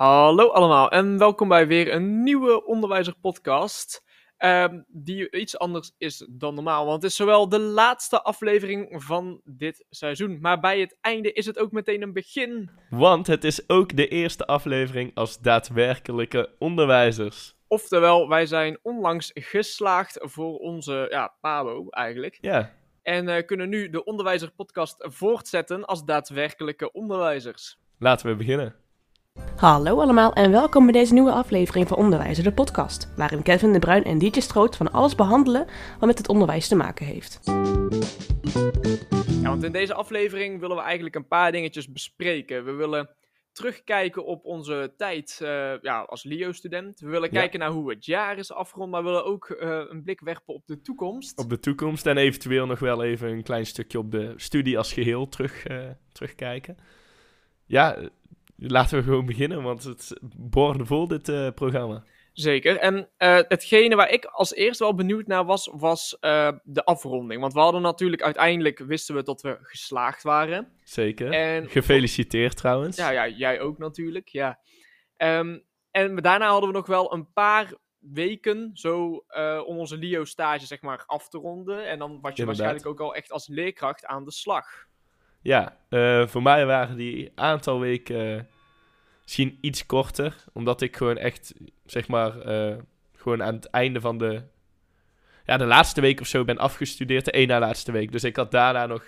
Hallo allemaal en welkom bij weer een nieuwe Onderwijzer podcast. ehm, die iets anders is dan normaal, want het is zowel de laatste aflevering van dit seizoen, maar bij het einde is het ook meteen een begin. Want het is ook de eerste aflevering als daadwerkelijke onderwijzers. Oftewel, wij zijn onlangs geslaagd voor onze ja, PABO eigenlijk. Ja, En eh, kunnen nu de Onderwijzer podcast voortzetten als daadwerkelijke onderwijzers. laten we beginnen. Hallo allemaal en welkom bij deze nieuwe aflevering van Onderwijzer, de podcast. Waarin Kevin de Bruin en DJ Stroot van alles behandelen wat met het onderwijs te maken heeft. Ja, want in deze aflevering willen we eigenlijk een paar dingetjes bespreken. We willen terugkijken op onze tijd eh, ja, als LIO-student. We willen Ja. kijken naar hoe het jaar is afgerond, maar we willen ook eh, een blik werpen op de toekomst. Op de toekomst en eventueel nog wel even een klein stukje op de studie als geheel terug, eh, terugkijken. Ja, laten we gewoon beginnen, want het borde vol dit eh, programma. Zeker. En eh, hetgene waar ik als eerste wel benieuwd naar was, was eh, de afronding. Want we hadden natuurlijk uiteindelijk, wisten we dat we geslaagd waren. Zeker. En Gefeliciteerd trouwens. Ja, ja, jij ook natuurlijk, ja. Ehm, en daarna hadden we nog wel een paar weken zo om onze LIO-stage zeg maar af te ronden. En dan was je Inderdaad. waarschijnlijk ook al echt als leerkracht aan de slag. Ja, eh, voor mij waren die aantal weken eh, misschien iets korter. Omdat ik gewoon echt, zeg maar, eh, gewoon aan het einde van de... Ja, de laatste week of zo ben afgestudeerd. De één na laatste week. Dus ik had daarna nog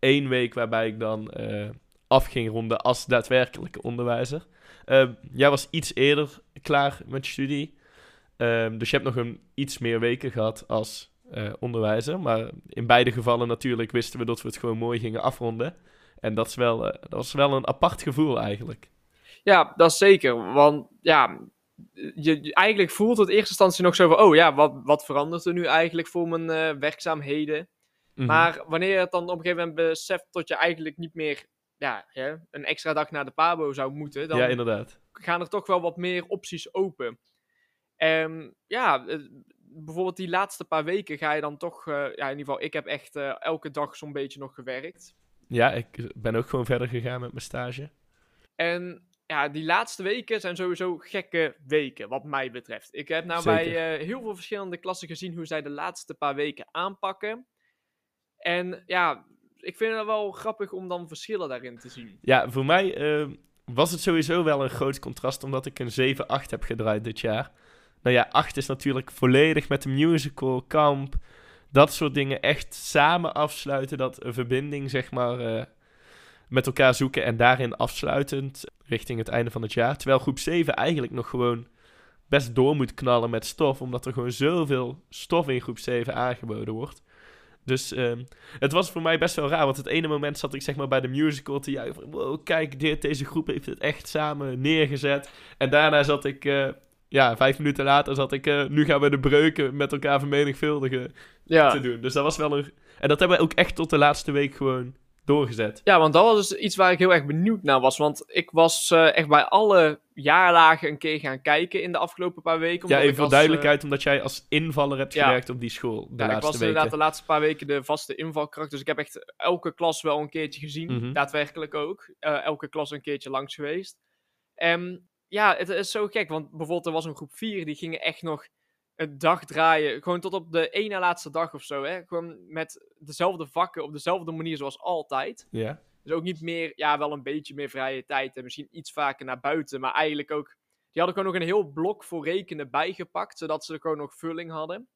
één week waarbij ik dan eh, af ging ronden als daadwerkelijke onderwijzer. Eh, jij was iets eerder klaar met je studie. Ehm, dus je hebt nog een iets meer weken gehad als eh, onderwijzer. Maar in beide gevallen natuurlijk wisten we dat we het gewoon mooi gingen afronden. En dat, is wel, eh, dat was wel een apart gevoel eigenlijk. Ja, dat is zeker. Want ja, je, je- eigenlijk voelt het in eerste instantie nog zo van... Oh ja, wat, wat verandert er nu eigenlijk voor mijn eh, werkzaamheden? Mhm. Maar wanneer je het dan op een gegeven moment beseft dat je eigenlijk niet meer... Ja, hè, een extra dag naar de PABO zou moeten... Dan Ja, inderdaad. gaan er toch wel wat meer opties open. En ja, bijvoorbeeld die laatste paar weken ga je dan toch, eh, ja, in ieder geval, ik heb echt eh, elke dag zo'n beetje nog gewerkt. Ja, ik ben ook gewoon verder gegaan met mijn stage. En ja, die laatste weken zijn sowieso gekke weken, wat mij betreft. Ik heb nou Zeker. bij eh, heel veel verschillende klassen gezien hoe zij de laatste paar weken aanpakken. En ja, ik vind het wel grappig om dan verschillen daarin te zien. Ja, voor mij was het sowieso wel een groot contrast, omdat ik een 7-8 heb gedraaid dit jaar. Nou ja, 8 is natuurlijk volledig met de musical, kamp, dat soort dingen echt samen afsluiten. Dat een verbinding, zeg maar, eh, met elkaar zoeken en daarin afsluitend richting het einde van het jaar. Terwijl groep 7 eigenlijk nog gewoon best door moet knallen met stof, omdat er gewoon zoveel stof in groep 7 aangeboden wordt. Dus ehm, het was voor mij best wel raar, want het ene moment zat ik zeg maar bij de musical te juichen wow, kijk dit, deze groep heeft het echt samen neergezet. En daarna zat ik, eh, ja, vijf minuten later zat ik, eh, nu gaan we de breuken met elkaar vermenigvuldigen Ja. te doen. Dus dat was wel een... En dat hebben we ook echt tot de laatste week gewoon doorgezet. Ja, want dat was dus iets waar ik heel erg benieuwd naar was. Want ik was eh, echt bij alle jaarlagen een keer gaan kijken in de afgelopen paar weken. Ja, even voor als, eh, duidelijkheid, omdat jij als invaller hebt ja. gewerkt op die school de ja, ik was weken. inderdaad de laatste paar weken de vaste invalkracht. Dus ik heb echt elke klas wel een keertje gezien. Mhm. Daadwerkelijk ook. Elke klas een keertje langs geweest. En ja, het is zo gek. Want bijvoorbeeld er was een groep 4. Die gingen echt nog een dag draaien. Gewoon tot op de ene laatste dag of zo. Hè? Gewoon met dezelfde vakken. Op dezelfde manier zoals altijd. Ja, Dus ook niet meer, ja, wel een beetje meer vrije tijd en misschien iets vaker naar buiten. Maar eigenlijk ook, die hadden gewoon nog een heel blok voor rekenen bijgepakt, zodat ze er gewoon nog vulling hadden.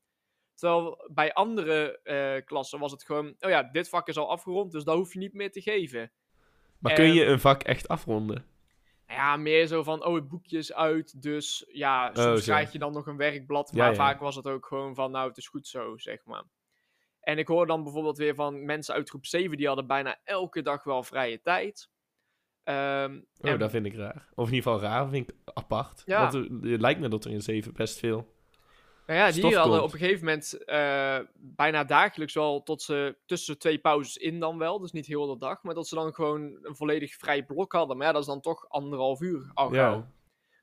Terwijl bij andere eh, klassen was het gewoon, oh ja, dit vak is al afgerond, dus dat hoef je niet meer te geven. maar kun je een vak echt afronden? Nou ja, meer zo van, oh, het boekje is uit, dus ja, soms Oh, zo. krijg je dan nog een werkblad. Maar ja. vaak was het ook gewoon van, nou, het is goed zo, zeg maar. En ik hoor dan bijvoorbeeld weer van mensen uit groep 7, die hadden bijna elke dag wel vrije tijd. Ehm, Oh, en- dat vind ik raar. Of in ieder geval raar, vind ik apart. Ja. Want er- het lijkt me dat er in 7 best veel... Nou ja, die hadden op een gegeven moment eh, bijna dagelijks wel tot ze tussen twee pauzes in dan wel. Dus niet heel de dag. Maar dat ze dan gewoon een volledig vrij blok hadden. Maar ja, dat is dan toch anderhalf uur al. Ja.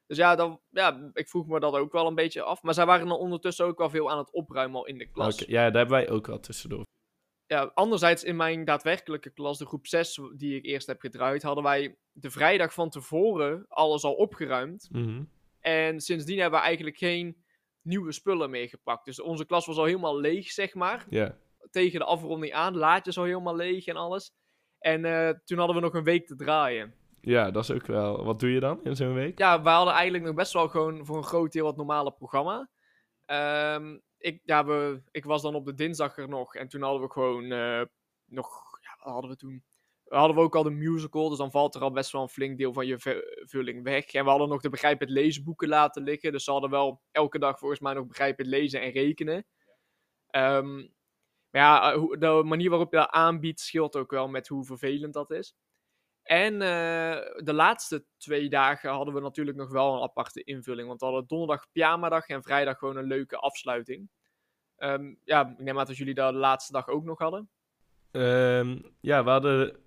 Dus ja, dan, ja, ik vroeg me dat ook wel een beetje af. Maar zij waren dan ondertussen ook wel veel aan het opruimen al in de klas. Ja, daar hebben wij ook wel tussendoor. ja, anderzijds in mijn daadwerkelijke klas, de groep 6 die ik eerst heb gedraaid, hadden wij de vrijdag van tevoren alles al opgeruimd. Mhm. En sindsdien hebben we eigenlijk geen nieuwe spullen meegepakt. Dus onze klas was al helemaal leeg, zeg maar. Ja. Tegen de afronding aan, laadjes al helemaal leeg en alles. En eh, toen hadden we nog een week te draaien. ja, dat is ook wel... Wat doe je dan in zo'n week? Ja, we hadden eigenlijk nog best wel gewoon voor een groot deel het normale programma. Ehm, ik, ja, we, ik was dan op de dinsdag er nog. En toen hadden we gewoon eh, nog... Ja, wat hadden we toen? Hadden we ook al de musical. Dus dan valt er al best wel een flink deel van je vu- vulling weg. En we hadden nog de Begrijp het leesboeken laten liggen. Dus ze hadden wel elke dag volgens mij nog Begrijp het lezen en rekenen. Ehm, maar ja, eh, de manier waarop je dat aanbiedt scheelt ook wel met hoe vervelend dat is. En eh, de laatste twee dagen hadden we natuurlijk nog wel een aparte invulling. Want we hadden donderdag pyjamadag en vrijdag gewoon een leuke afsluiting. Ehm, ja, ik neem aan dat jullie dat de laatste dag ook nog hadden. Ehm, ja, we hadden...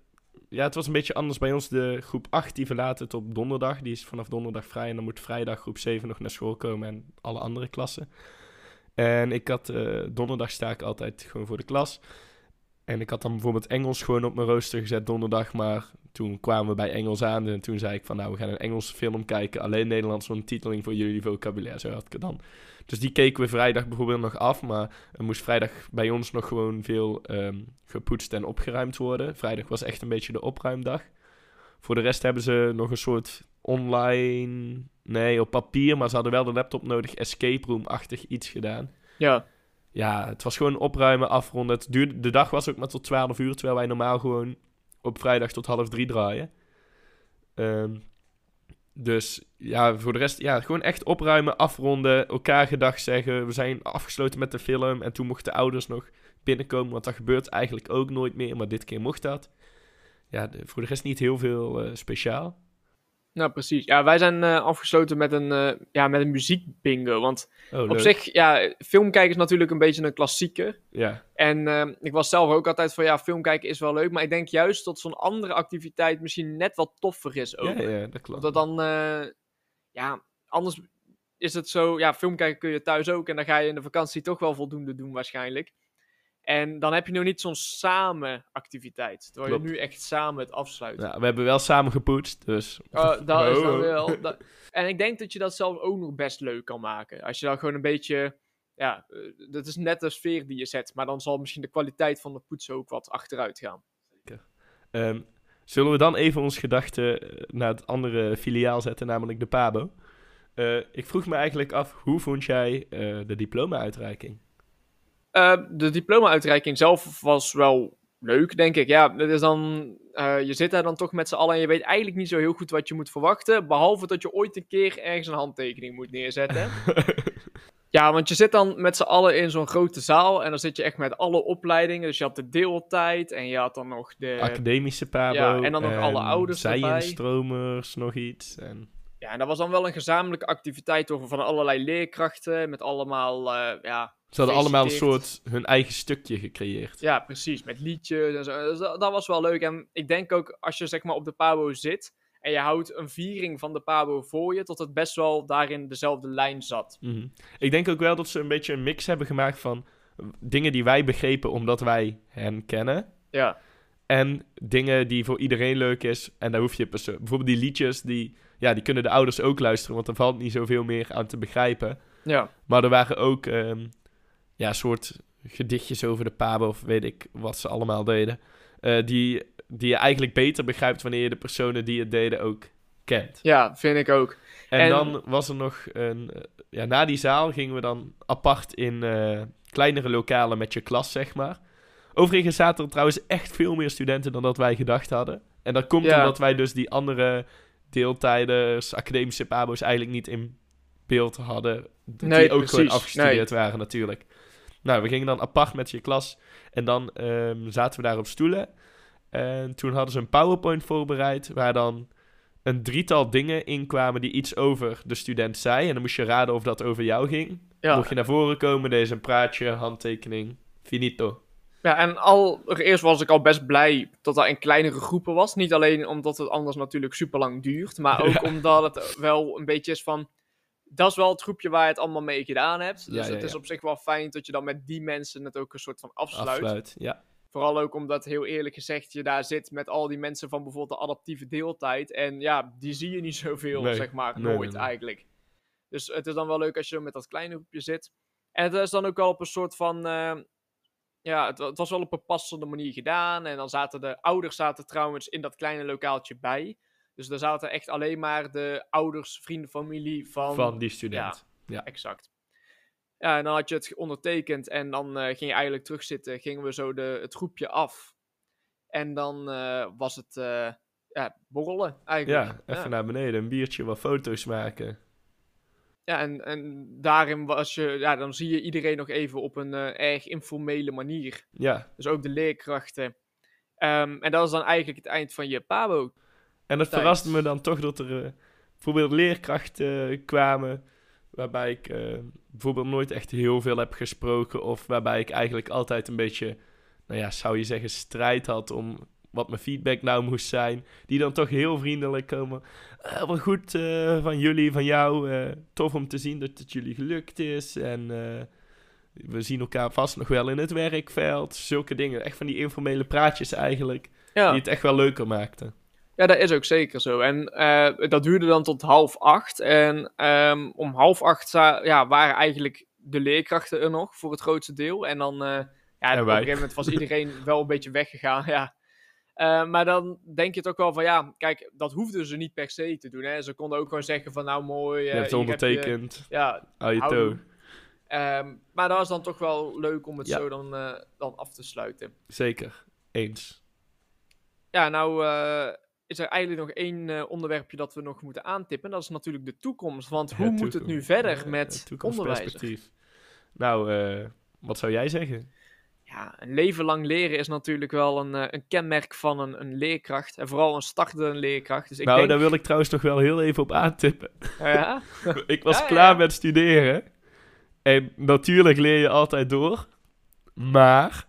Ja, het was een beetje anders bij ons. De groep 8 die verlaat het op donderdag. Die is vanaf donderdag vrij. En dan moet vrijdag groep 7 nog naar school komen. En alle andere klassen. En ik had... eh, donderdag sta ik altijd gewoon voor de klas. En ik had dan bijvoorbeeld Engels gewoon op mijn rooster gezet donderdag. Maar toen kwamen we bij Engels aan. En toen zei ik van nou, we gaan een Engelse film kijken. Alleen Nederlands ondertiteling voor jullie vocabulaire. Zo had ik het dan. Dus die keken we vrijdag bijvoorbeeld nog af. Maar er moest vrijdag bij ons nog gewoon veel ehm, gepoetst en opgeruimd worden. Vrijdag was echt een beetje de opruimdag. Voor de rest hebben ze nog een soort online... Nee, op papier, maar ze hadden wel de laptop nodig. Escape room-achtig iets gedaan. Ja, Ja, het was gewoon opruimen, afronden. Het duurde, de dag was ook maar tot 12 uur, terwijl wij normaal gewoon op vrijdag tot half drie draaien. Ehm, dus ja, voor de rest, ja, gewoon echt opruimen, afronden, elkaar gedag zeggen. We zijn afgesloten met de film en toen mochten de ouders nog binnenkomen, want dat gebeurt eigenlijk ook nooit meer, maar dit keer mocht dat. Ja, voor de rest niet heel veel eh, speciaal. Nou precies. Ja, wij zijn eh, afgesloten met een, eh, ja, met een muziekbingo. Want Oh, op zich, ja, filmkijken is natuurlijk een beetje een klassieker. Ja, En eh, ik was zelf ook altijd van, ja, film kijken is wel leuk. Maar ik denk juist dat zo'n andere activiteit misschien net wat toffer is ook. ja, ja, dat klopt. Omdat dan, eh, ja, anders is het zo, ja, film kijken kun je thuis ook. En dan ga je in de vakantie toch wel voldoende doen waarschijnlijk. En dan heb je nog niet zo'n samen activiteit. Terwijl Klopt. je nu echt samen het afsluit. Ja, we hebben wel samen gepoetst, dus... Oh, dat is dan Oh. wel. dat- En ik denk dat je dat zelf ook nog best leuk kan maken. Als je dan gewoon een beetje. Ja, eh, dat is net de sfeer die je zet. Maar dan zal misschien de kwaliteit van de poetsen ook wat achteruit gaan. Ehm, zullen we dan even ons gedachten eh, naar het andere filiaal zetten, namelijk de Pabo? Eh, ik vroeg me eigenlijk af, hoe vond jij de diploma-uitreiking? Eh, de diploma-uitreiking zelf was wel leuk, denk ik. Ja, het is dan, eh, je zit daar dan toch met z'n allen en je weet eigenlijk niet zo heel goed wat je moet verwachten. Behalve dat je ooit een keer ergens een handtekening moet neerzetten. Ja, want je zit dan met z'n allen in zo'n grote zaal en dan zit je echt met alle opleidingen. Dus je had de deeltijd en je had dan nog de... Academische Pabo. Ja, en dan nog alle ouders erbij. Zij-instromers, nog iets. En... Ja, en dat was dan wel een gezamenlijke activiteit over van allerlei leerkrachten met allemaal, eh, ja... Ze hadden allemaal een soort hun eigen stukje gecreëerd. Ja, precies, met liedjes en zo. Dus dat, dat was wel leuk. En ik denk ook, als je zeg maar op de Pabo zit en je houdt een viering van de Pabo voor je, tot het best wel daarin dezelfde lijn zat. Mhm. Ik denk ook wel dat ze een beetje een mix hebben gemaakt van dingen die wij begrepen omdat wij hen kennen. Ja, En dingen die voor iedereen leuk is. En daar hoef je bijvoorbeeld die liedjes, die, ja, die kunnen de ouders ook luisteren, want er valt niet zoveel meer aan te begrijpen. ja. Maar er waren ook ehm, ja, soort gedichtjes over de Pabo, of weet ik wat ze allemaal deden. eh, die, die je eigenlijk beter begrijpt wanneer je de personen die het deden ook kent. Ja, vind ik ook. En, En- dan was er nog een. ja, na die zaal gingen we dan apart in eh, kleinere lokalen met je klas, zeg maar. Overigens zaten er trouwens echt veel meer studenten dan dat wij gedacht hadden. En dat komt Ja. omdat wij dus die andere deeltijders, academische pabo's eigenlijk niet in beeld hadden. Dat Nee, die ook gewoon precies. afgestudeerd waren natuurlijk. Nou, we gingen dan apart met je klas. En dan ehm, zaten we daar op stoelen. En toen hadden ze een PowerPoint voorbereid. Waar dan een drietal dingen in kwamen die iets over de student zei. En dan moest je raden of dat over jou ging. Ja. Mocht je naar voren komen, deze een praatje, handtekening, finito. Ja, en allereerst was ik al best blij dat dat in kleinere groepen was. Niet alleen omdat het anders natuurlijk super lang duurt, maar ook Ja. omdat het wel een beetje is van. Dat is wel het groepje waar je het allemaal mee gedaan hebt. Dus Ja, het is op zich wel fijn dat je dan met die mensen het ook een soort van afsluit. Afsluit, ja. Vooral ook omdat, heel eerlijk gezegd, je daar zit met al die mensen van bijvoorbeeld de adaptieve deeltijd. En ja, die zie je niet zoveel, Nee, zeg maar. nee, Nooit nee, eigenlijk. Dus het is dan wel leuk als je met dat kleine groepje zit. En het is dan ook wel op een soort van... eh, ja, het, het was wel op een passende manier gedaan. En dan zaten de ouders zaten trouwens in dat kleine lokaaltje bij. Dus daar zaten echt alleen maar de ouders, vrienden, familie van... Van die student. Exact. Ja, en dan had je het ondertekend en dan eh, ging je eigenlijk terugzitten. Gingen we zo de, het groepje af. En dan eh, was het eh, ja, borrelen eigenlijk. Ja, even naar beneden, een biertje, wat foto's maken. Ja, en, en daarin was je, ja, dan zie je iedereen nog even op een eh, erg informele manier. Ja, Dus ook de leerkrachten. Ehm, en dat is dan eigenlijk het eind van je Pabo. en het Tijd. verraste me dan toch dat er eh, bijvoorbeeld leerkrachten eh, kwamen, waarbij ik bijvoorbeeld nooit echt heel veel heb gesproken, of waarbij ik eigenlijk altijd een beetje, nou ja, zou je zeggen, strijd had om wat mijn feedback nou moest zijn, die dan toch heel vriendelijk komen. "Ah, wat goed eh, van jullie, van jou, eh, tof om te zien dat het jullie gelukt is, en... eh, we zien elkaar vast nog wel in het werkveld. Zulke dingen. Echt van die informele praatjes eigenlijk. Ja. Die het echt wel leuker maakten. Ja, dat is ook zeker zo. En eh, dat duurde dan tot half acht. En ehm, om half acht ja, waren eigenlijk de leerkrachten er nog voor het grootste deel. En dan, eh, ja, op een gegeven moment was iedereen wel een beetje weggegaan. Ja. Eh, maar dan denk je het ook wel van, ja, kijk, dat hoefden ze niet per se te doen. Hè. Ze konden ook gewoon zeggen van, nou mooi. Je eh, hebt het heb je- ondertekend. ja, Hou je toe. Ehm, maar dat was dan toch wel leuk om het Ja. zo dan, eh, dan af te sluiten. Zeker. Eens. Ja, nou is er eigenlijk nog één eh, onderwerpje dat we nog moeten aantippen. Dat is natuurlijk de toekomst. Want hoe moet het nu verder Ja, met onderwijs? toekomstperspectief. Nou, wat zou jij zeggen? Ja, een leven lang leren is natuurlijk wel een, eh, een kenmerk van een, een leerkracht. En vooral een startende leerkracht. Dus ik nou, denk... daar wil ik trouwens nog wel heel even op aantippen. Ja? ik was Ja, klaar ja. met studeren. En natuurlijk leer je altijd door. Maar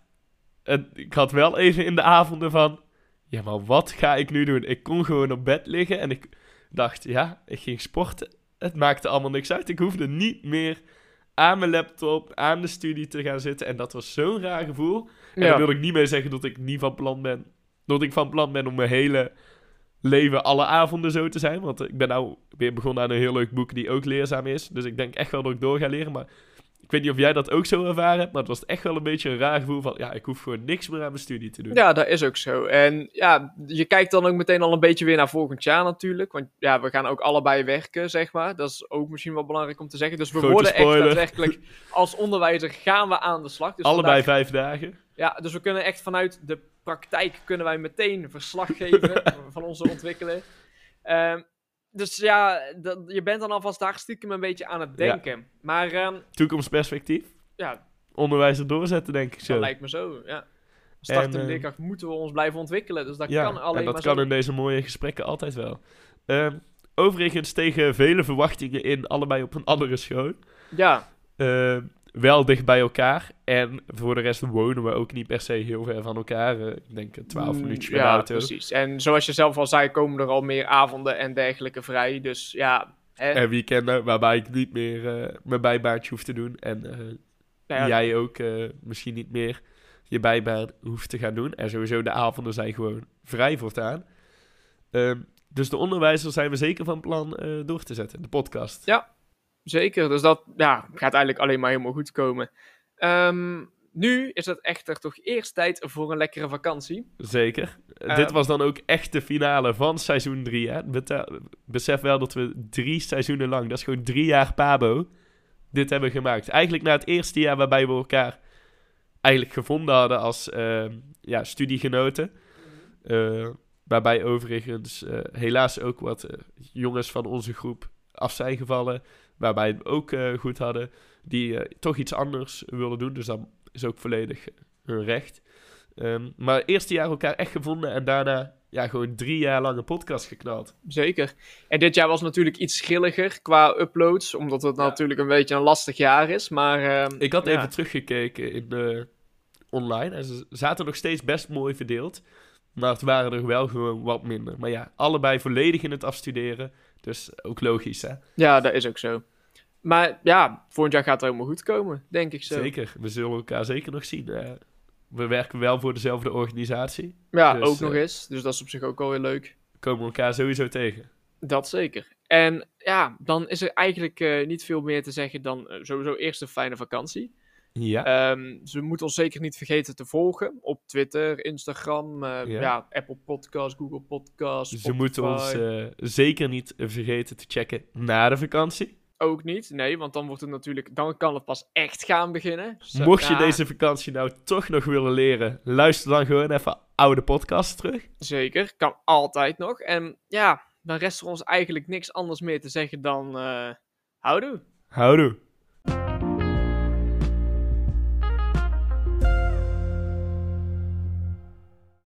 het- ik had wel even in de avonden van... Ja, maar wat ga ik nu doen? Ik kon gewoon op bed liggen en ik dacht, ja, ik ging sporten. Het maakte allemaal niks uit. Ik hoefde niet meer aan mijn laptop, aan de studie te gaan zitten. En dat was zo'n raar gevoel. En Ja. daar wil ik niet mee zeggen dat ik niet van plan ben. Dat ik van plan ben om mijn hele leven alle avonden zo te zijn. Want ik ben nou weer begonnen aan een heel leuk boek die ook leerzaam is. Dus ik denk echt wel dat ik door ga leren. Maar ik weet niet of jij dat ook zo ervaren hebt. Maar het was echt wel een beetje een raar gevoel van... Ja, ik hoef gewoon niks meer aan mijn studie te doen. Ja, dat is ook zo. En ja, je kijkt dan ook meteen al een beetje weer naar volgend jaar natuurlijk. Want ja, we gaan ook allebei werken, zeg maar. Dat is ook misschien wel belangrijk om te zeggen. Dus we Grote worden spoiler. echt daadwerkelijk... Als onderwijzer gaan we aan de slag. Dus Allebei vandaag- vijf dagen. Ja, dus we kunnen echt vanuit de praktijk kunnen wij meteen verslag geven van onze ontwikkeling. Ehm, dus ja, dat, je bent dan alvast daar stiekem een beetje aan het Ja. denken. Maar ehm, Toekomstperspectief. ja, Onderwijs er doorzetten, denk ik dat zo. lijkt me zo. Ja. Als startende En, eh, leerkracht moeten we ons blijven ontwikkelen. Dus dat ja, kan alleen en dat maar kan zo. in deze mooie gesprekken altijd wel. Ehm, overigens tegen vele verwachtingen in, allebei op een andere school. Ja, Eh, wel dicht bij elkaar. En voor de rest wonen we ook niet per se heel ver van elkaar. Eh, ik denk eh, 12 Mm, minuutjes de ja, auto. precies. En zoals je zelf al zei, komen er al meer avonden en dergelijke vrij. Dus ja, hè, En weekenden waarbij ik niet meer eh, mijn bijbaantje hoef te doen. En eh, nou ja, jij ook misschien niet meer je bijbaan hoeft te gaan doen. En sowieso de avonden zijn gewoon vrij voortaan. Ehm, dus de onderwijzer zijn we zeker van plan door te zetten. De podcast. Ja. Zeker. Dus dat ja, gaat eigenlijk alleen maar helemaal goed komen. Ehm, nu is het echter toch eerst tijd voor een lekkere vakantie. Zeker. Eh, Dit was dan ook echt de finale van seizoen 3. Hè? Beta- Besef wel dat we drie seizoenen lang, dat is gewoon drie jaar Pabo, dit hebben gemaakt. Eigenlijk na het eerste jaar waarbij we elkaar eigenlijk gevonden hadden als eh, ja, studiegenoten. Eh, waarbij overigens eh, helaas ook wat jongens van onze groep af zijn gevallen. Waarbij we het ook eh, goed hadden. Die eh, toch iets anders willen doen. Dus dat is ook volledig hun recht. Ehm, maar het eerste jaar elkaar echt gevonden. En daarna ja, gewoon drie jaar lang een podcast geknald. Zeker. En dit jaar was natuurlijk iets schilliger qua uploads, omdat het Ja. natuurlijk een beetje een lastig jaar is. Maar ehm, Ik had ja. even teruggekeken in de online. En ze zaten nog steeds best mooi verdeeld. Maar het waren er wel gewoon wat minder. Maar ja, allebei volledig in het afstuderen. Dus ook logisch, hè? Ja, dat is ook zo. Maar ja, volgend jaar gaat het helemaal goed komen, denk ik zo. Zeker. We zullen elkaar zeker nog zien. eh, we werken wel voor dezelfde organisatie. Ja, Dus, ook nog eh, eens. Dus dat is op zich ook wel weer leuk. Komen we elkaar sowieso tegen. Dat zeker. En ja, dan is er eigenlijk eh, niet veel meer te zeggen dan sowieso eerst een fijne vakantie. Ja. Ehm, ze moeten ons zeker niet vergeten te volgen op Twitter, Instagram, eh, Ja. ja. Apple Podcasts, Google Podcasts. Ze moeten ons eh, zeker niet vergeten te checken na de vakantie. Ook niet, nee, want dan wordt het natuurlijk, dan kan het pas echt gaan beginnen. Zo- Mocht je ja, deze vakantie nou toch nog willen leren, luister dan gewoon even oude podcasts terug. Zeker, kan altijd nog. En ja, dan rest er ons eigenlijk niks anders meer te zeggen dan uh, houdoe. Houdoe.